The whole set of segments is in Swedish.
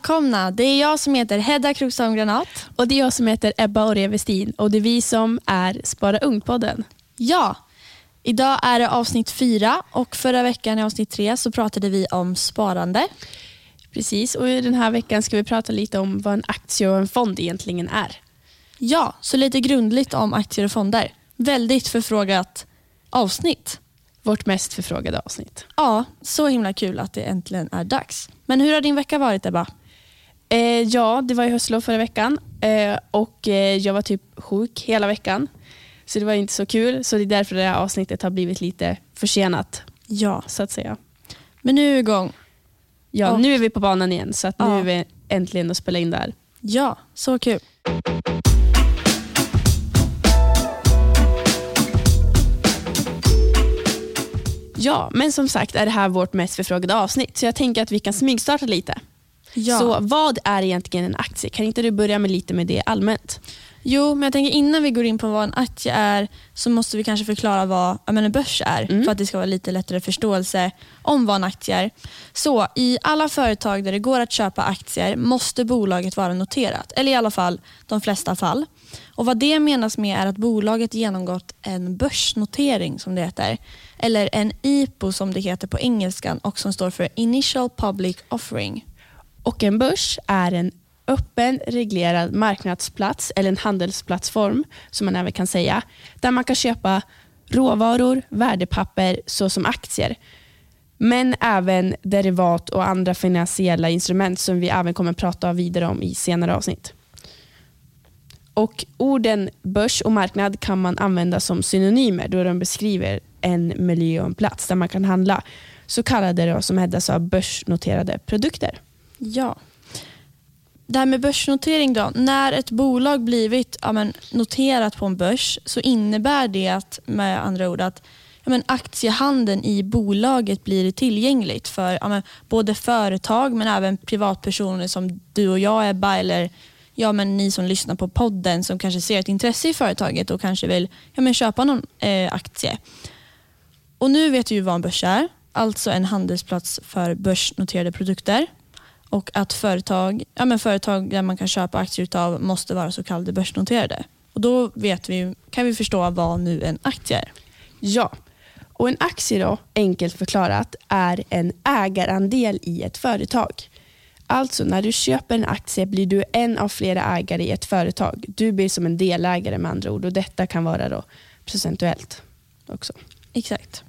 välkomna. Det är jag som heter Hedda Krokström Granat. Och det är jag som heter Ebba Orre Westin och det är vi som är Spara Ung-podden. Ja, idag är det avsnitt fyra och förra veckan i avsnitt tre så pratade vi om sparande. Precis, och i den här veckan ska vi prata lite om vad en aktie och en fond egentligen är. Ja, så lite grundligt om aktier och fonder. Väldigt förfrågat avsnitt. Vårt mest förfrågade avsnitt. Ja, så himla kul att det äntligen är dags. Men hur har din vecka varit Ebba? Eh, ja, det var ju höstlov förra veckan eh, och eh, jag var typ sjuk hela veckan. Så det var inte så kul. Så det är därför det här avsnittet har blivit lite försenat. Ja. Så att säga. Men nu är vi igång. Ja, Och- nu är vi på banan igen så att nu Ja. är vi äntligen att spela in där. Ja, så kul. Ja, men som sagt är det här vårt mest förfrågade avsnitt så jag tänker att vi kan smygstarta lite. Ja. Så vad är egentligen en aktie? Kan inte du börja med lite med det allmänt? Jo, men jag tänker innan vi går in på vad en aktie är så måste vi kanske förklara vad en börs är för att det ska vara lite lättare förståelse om vad en aktie är. Så i alla företag där det går att köpa aktier måste bolaget vara noterat, eller i alla fall de flesta fall. Och Vad det menas med är att bolaget genomgått en börsnotering som det heter, eller en IPO som det heter på engelskan och som står för Initial Public Offering. Och en börs är en öppen, reglerad marknadsplats eller en handelsplattform som man även kan säga, där man kan köpa råvaror, värdepapper såsom aktier, men även derivat och andra finansiella instrument som vi även kommer prata vidare om i senare avsnitt. Och Orden börs och marknad kan man använda som synonymer då de beskriver en miljö och en plats där man kan handla så kallade då, som Hedda sa, börsnoterade produkter. Ja. Det här med börsnotering då. När ett bolag blivit ja, men, noterat på en börs så innebär det att, med andra ord att ja, men, aktiehandeln i bolaget blir tillgängligt för ja, men, både företag men även privatpersoner som du och jag Ebba eller ja, men, ni som lyssnar på podden som kanske ser ett intresse i företaget och kanske vill ja, men, köpa någon eh, aktie. Och Nu vet vi ju vad en börs är, alltså en handelsplats för börsnoterade produkter och att företag, ja men företag där man kan köpa aktier utav måste vara så kallade börsnoterade. Och Då vet vi, kan vi förstå vad nu en aktie är. Ja, och en aktie då, enkelt förklarat, är en ägarandel i ett företag. Alltså när du köper en aktie blir du en av flera ägare i ett företag. Du blir som en delägare med andra ord och detta kan vara då procentuellt också. Exakt.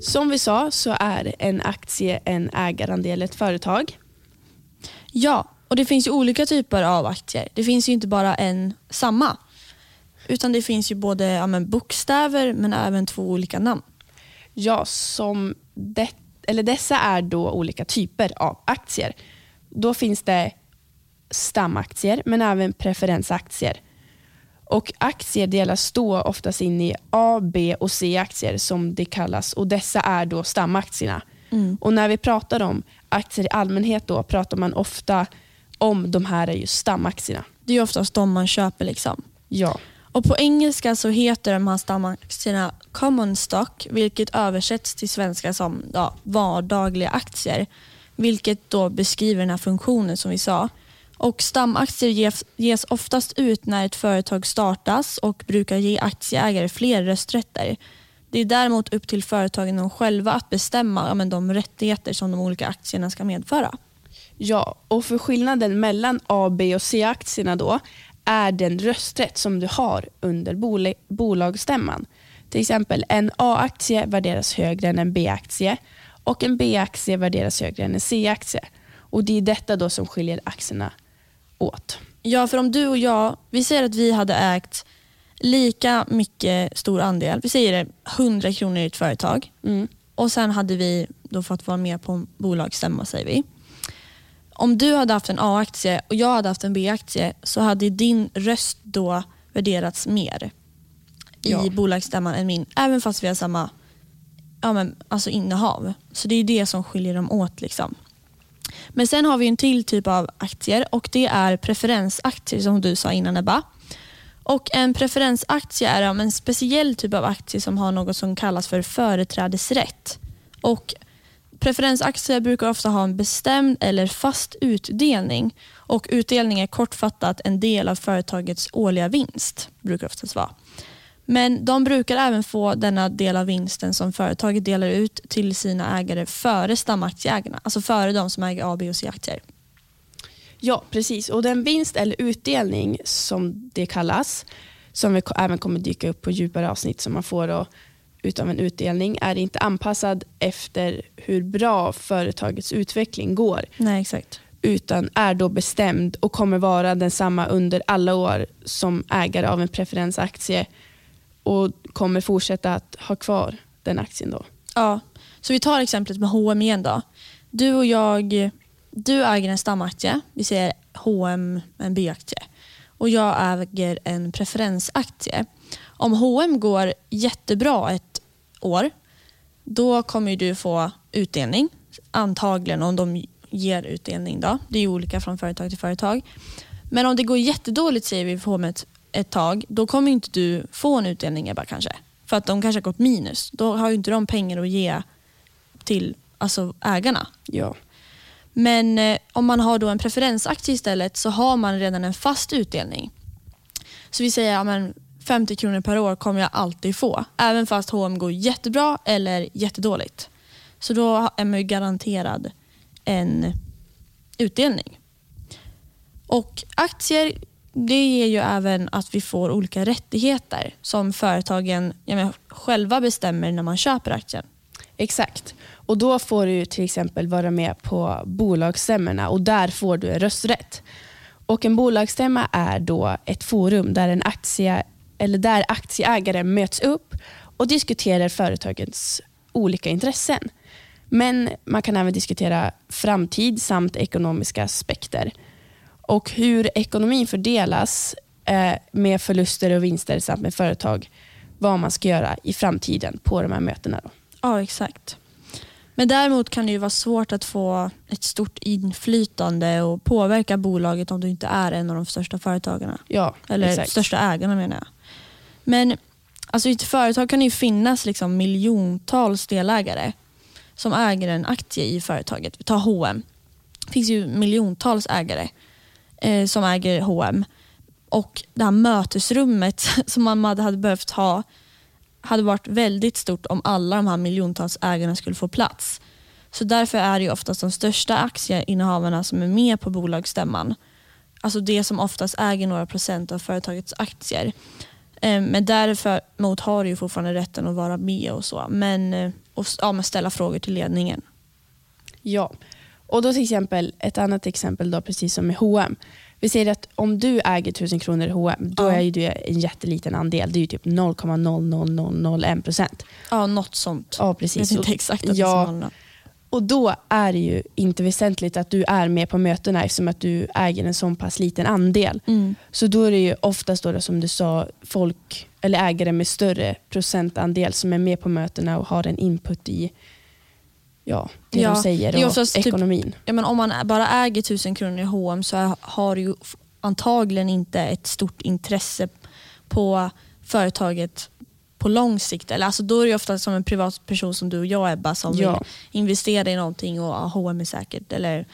Som vi sa så är en aktie en ägarandel i ett företag. Ja, och det finns ju olika typer av aktier. Det finns ju inte bara en samma. Utan det finns ju både ja, men bokstäver men även två olika namn. Ja, som det, eller dessa är då olika typer av aktier. Då finns det stamaktier men även preferensaktier. Och Aktier delas då oftast in i A, B och C-aktier som det kallas och dessa är då stamaktierna. Och När vi pratar om aktier i allmänhet då pratar man ofta om de här är just stamaktierna. Det är oftast de man köper. liksom. Ja. Och På engelska så heter de här stamaktierna common stock vilket översätts till svenska som ja, vardagliga aktier. Vilket då beskriver den här funktionen som vi sa. Och Stamaktier ges, ges oftast ut när ett företag startas och brukar ge aktieägare fler rösträtter. Det är däremot upp till företagen själva att bestämma ja, men de rättigheter som de olika aktierna ska medföra. Ja, och för skillnaden mellan A, B och C-aktierna då är den rösträtt som du har under bol- bolagsstämman. Till exempel en A-aktie värderas högre än en B-aktie och en B-aktie värderas högre än en C-aktie. Och Det är detta då som skiljer aktierna åt. Ja, för om du och jag, vi säger att vi hade ägt lika mycket stor andel, vi säger det, 100 kronor i ett företag och sen hade vi då fått vara med på en bolagsstämma säger vi. Om du hade haft en A-aktie och jag hade haft en B-aktie så hade din röst då värderats mer i Ja. bolagsstämman än min, även fast vi har samma ja, men, alltså innehav. Så det är det som skiljer dem åt. Liksom. Men sen har vi en till typ av aktier och det är preferensaktier som du sa innan Ebba. Och En preferensaktie är en speciell typ av aktie som har något som kallas för företrädesrätt. Och Preferensaktier brukar ofta ha en bestämd eller fast utdelning och utdelning är kortfattat en del av företagets årliga vinst. brukar oftast vara. Men de brukar även få denna del av vinsten som företaget delar ut till sina ägare före stamaktieägarna, alltså före de som äger A, B och C-aktier. Ja, precis. Och den vinst eller utdelning som det kallas, som vi även kommer dyka upp på djupare avsnitt som man får då, utav en utdelning, är inte anpassad efter hur bra företagets utveckling går. Nej, exakt. Utan är då bestämd och kommer vara densamma under alla år som ägare av en preferensaktie och kommer fortsätta att ha kvar den aktien då. Ja, så vi tar exemplet med H&M igen då. Du och jag, du äger en stamaktie, vi säger H&M en B-aktie och jag äger en preferensaktie. Om H&M går jättebra ett år, då kommer du få utdelning. Antagligen om de ger utdelning. Då. Det är olika från företag till företag. Men om det går jättedåligt säger vi för H&M ett, tag, då kommer inte du få en utdelning Ebba kanske. För att de kanske har gått minus. Då har ju inte de pengar att ge till alltså, ägarna. Ja. Men eh, om man har då en preferensaktie istället så har man redan en fast utdelning. Så vi säger ja, 50 kronor per år kommer jag alltid få. Även fast H&M går jättebra eller jättedåligt. Så då är man ju garanterad en utdelning. Och aktier det ger ju även att vi får olika rättigheter som företagen menar, själva bestämmer när man köper aktien. Exakt. Och Då får du till exempel vara med på bolagsstämmorna och där får du rösträtt. Och En bolagsstämma är då ett forum där, en aktie, eller där aktieägare möts upp och diskuterar företagets olika intressen. Men man kan även diskutera framtid samt ekonomiska aspekter. Och hur ekonomin fördelas eh, med förluster och vinster samt med företag, vad man ska göra i framtiden på de här mötena. Då. Ja, exakt. Men däremot kan det ju vara svårt att få ett stort inflytande och påverka bolaget om du inte är en av de största företagarna. Ja, Eller exakt. största ägarna menar jag. Men alltså, i ett företag kan det ju finnas liksom miljontals delägare som äger en aktie i företaget. Vi tar H&M. Det finns ju miljontals ägare eh, som äger H&M. Och det här mötesrummet som man hade behövt ha hade varit väldigt stort om alla de här miljontals ägarna skulle få plats. Så därför är det ju oftast de största aktieinnehavarna som är med på bolagsstämman. Alltså det som oftast äger några procent av företagets aktier. Eh, men däremot har du fortfarande rätten att vara med och så. Men, eh, och, ja, ställa frågor till ledningen. Ja, och då till exempel ett annat exempel då precis som med H&M. Vi säger att om du äger 1000 kronor i H&M då Ja. är ju det en jätteliten andel. Det är ju typ 0,00001 procent. Ja, något sånt. Ja, Jag precis. vet inte exakt att ja, det är. Och då är det ju inte väsentligt att du är med på mötena eftersom att du äger en så pass liten andel. Mm. Så då är det ju oftast då, som du sa, folk eller ägare med större procentandel som är med på mötena och har en input i ja, det Ja, de säger det och typ- ekonomin. Ja, men om man bara äger 1000 kronor i H&M så har du antagligen inte ett stort intresse på företaget på lång sikt. Eller, alltså, då är det ofta som en privatperson som du och jag Ebba som Ja. vill investera i någonting och ja, H&M är säkert. Eller,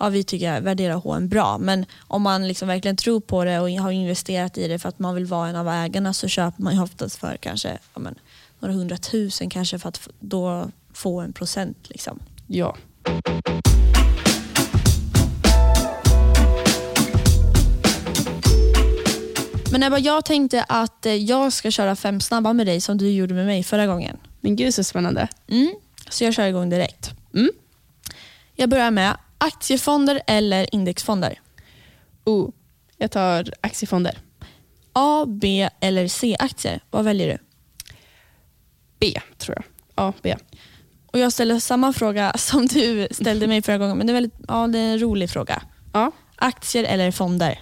ja, vi tycker värderar H&M bra. Men om man liksom verkligen tror på det och har investerat i det för att man vill vara en av ägarna så köper man ju oftast för kanske ja, men, några hundratusen kanske för att då få en procent. Liksom. Ja. Men Ebba, jag tänkte att eh, jag ska köra fem snabba med dig som du gjorde med mig förra gången. Men gud så spännande. Mm. Så jag kör igång direkt. Mm. Jag börjar med aktiefonder eller indexfonder. Oh, jag tar aktiefonder. A, B eller C-aktier. Vad väljer du? B tror jag. Ja, B. Och Jag ställer samma fråga som du ställde mig förra gången, men det är, väldigt, ja, det är en rolig fråga. Ja, Aktier eller fonder?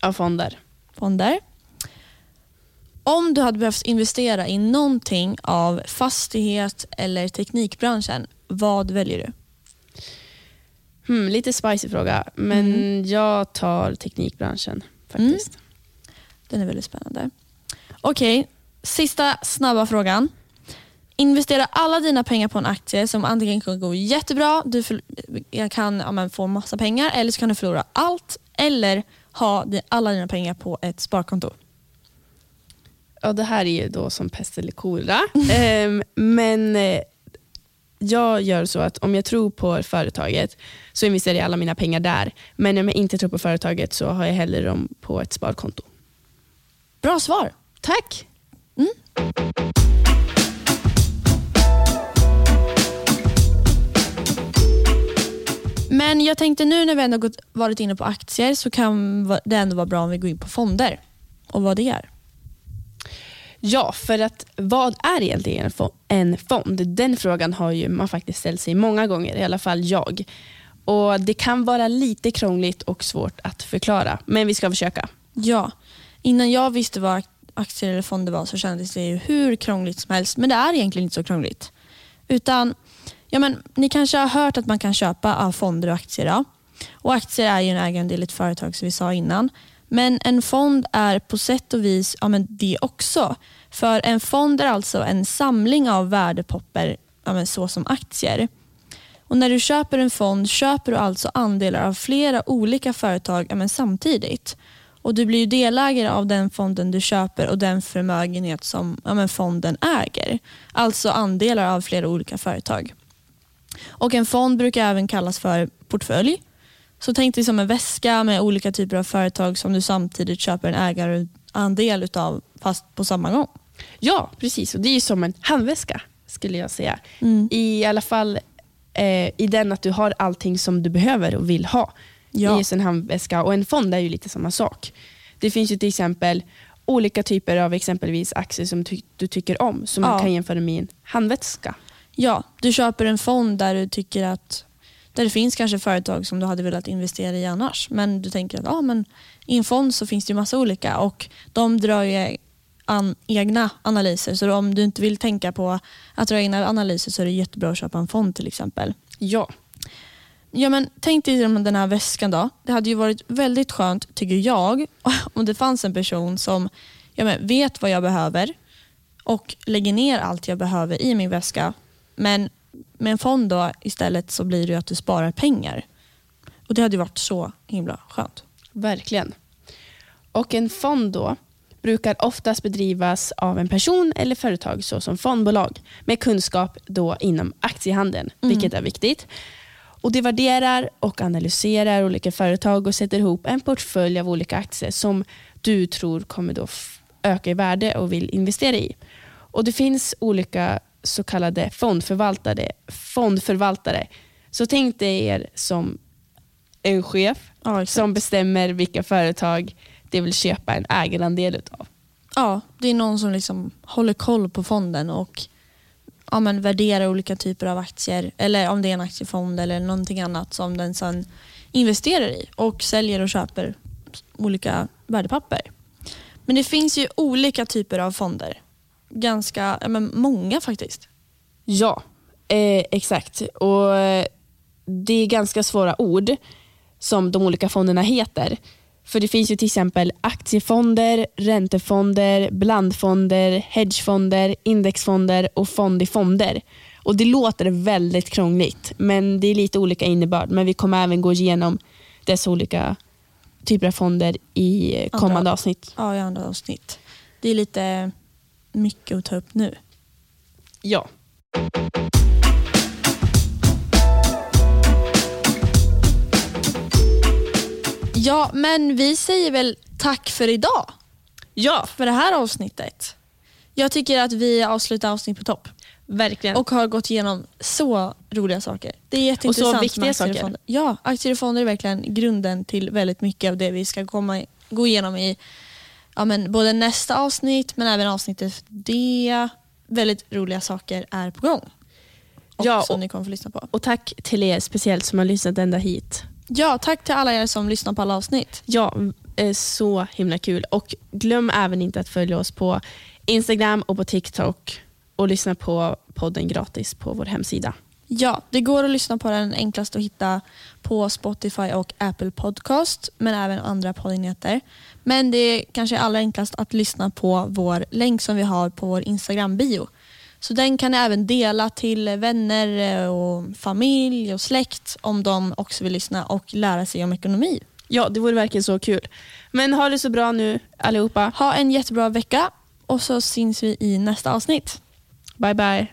ja fonder. Fonder. Om du hade behövt investera i någonting av fastighet eller teknikbranschen, vad väljer du? Hmm, lite spicy fråga, men jag tar teknikbranschen faktiskt. Den är väldigt spännande. Okej, sista snabba frågan. Investera alla dina pengar på en aktie som antingen kan gå jättebra, du för, kan ja, men, få massa pengar eller så kan du förlora allt. Eller ha alla dina pengar på ett sparkonto. Ja, det här är ju då som pest eller kolera. um, men eh, jag gör så att om jag tror på företaget så investerar jag alla mina pengar där. Men om jag inte tror på företaget så har jag hellre dem på ett sparkonto. Bra svar. Tack. Mm. Men jag tänkte nu när vi ändå varit inne på aktier så kan det ändå vara bra om vi går in på fonder och vad det är. Ja, för att vad är egentligen en fond? Den frågan har ju man faktiskt ställt sig många gånger, i alla fall jag. Och Det kan vara lite krångligt och svårt att förklara, men vi ska försöka. Ja, innan jag visste vad aktier eller fonder var så kändes det ju hur krångligt som helst, men det är egentligen inte så krångligt. Utan, ja men, Ni kanske har hört att man kan köpa av fonder och aktier. Ja? Och Aktier är ju en ägandel i ett företag som vi sa innan. Men en fond är på sätt och vis ja, men det också. För en fond är alltså en samling av värdepapper ja, men aktier. Och När du köper en fond köper du alltså andelar av flera olika företag ja, men samtidigt. Och Du blir ju delägare av den fonden du köper och den förmögenhet som ja, men fonden äger. Alltså andelar av flera olika företag. Och En fond brukar även kallas för portfölj så tänk dig som en väska med olika typer av företag som du samtidigt köper en ägarandel utav fast på samma gång. Ja, precis. Och Det är som en handväska skulle jag säga. Mm. I alla fall eh, i den att du har allting som du behöver och vill ha ja. i en handväska. Och En fond är ju lite samma sak. Det finns ju till exempel olika typer av exempelvis aktier som ty du tycker om som ja. man kan jämföra med en handväska. Ja, du köper en fond där du tycker att där det finns kanske företag som du hade velat investera i annars. Men du tänker att ja, men i en fond så finns det ju massa olika och de drar ju an, egna analyser. Så om du inte vill tänka på att dra egna analyser så är det jättebra att köpa en fond till exempel. Ja. Ja, men tänk dig den här väskan då. Det hade ju varit väldigt skönt, tycker jag, om det fanns en person som ja, men, vet vad jag behöver och lägger ner allt jag behöver i min väska men med en fond då istället så blir det att du sparar pengar. Och Det hade varit så himla skönt. Verkligen. Och En fond då brukar oftast bedrivas av en person eller företag såsom fondbolag med kunskap då inom aktiehandeln, mm. vilket är viktigt. Och Det värderar och analyserar olika företag och sätter ihop en portfölj av olika aktier som du tror kommer då öka i värde och vill investera i. Och Det finns olika så kallade fondförvaltare. fondförvaltare. Så tänk dig er som en chef ja, som bestämmer vilka företag det vill köpa en ägarandel utav. Ja, det är någon som liksom håller koll på fonden och ja, men värderar olika typer av aktier. Eller om det är en aktiefond eller någonting annat som den sen investerar i och säljer och köper olika värdepapper. Men det finns ju olika typer av fonder ganska men många faktiskt. Ja, eh, exakt. Och eh, Det är ganska svåra ord som de olika fonderna heter. För Det finns ju till exempel aktiefonder, räntefonder, blandfonder, hedgefonder, indexfonder och fond i fonder. Och Det låter väldigt krångligt, men det är lite olika innebörd. Men vi kommer även gå igenom dessa olika typer av fonder i kommande andra, avsnitt. Ja, i andra avsnitt. Det är lite mycket att ta upp nu. Ja. Ja, men vi säger väl tack för idag. Ja. För det här avsnittet. Jag tycker att vi avslutar avsnitt på topp. Verkligen. Och har gått igenom så roliga saker. Det är jätteintressant och så viktiga saker. Ja, aktier och fonder är verkligen grunden till väldigt mycket av det vi ska komma, gå igenom i ja, men både nästa avsnitt men även avsnittet det. Väldigt roliga saker är på gång. Och ja, och, som ni kommer få lyssna på. Och tack till er speciellt som har lyssnat ända hit. Ja, tack till alla er som lyssnar på alla avsnitt. Ja, så himla kul. Och glöm även inte att följa oss på Instagram och på TikTok och lyssna på podden gratis på vår hemsida. Ja, det går att lyssna på den enklast att hitta på Spotify och Apple Podcast, men även andra poddenheter. Men det är kanske allra enklast att lyssna på vår länk som vi har på vår Instagram-bio. Så den kan ni även dela till vänner och familj och släkt om de också vill lyssna och lära sig om ekonomi. Ja, det vore verkligen så kul. Men ha det så bra nu allihopa. Ha en jättebra vecka och så syns vi i nästa avsnitt. Bye bye.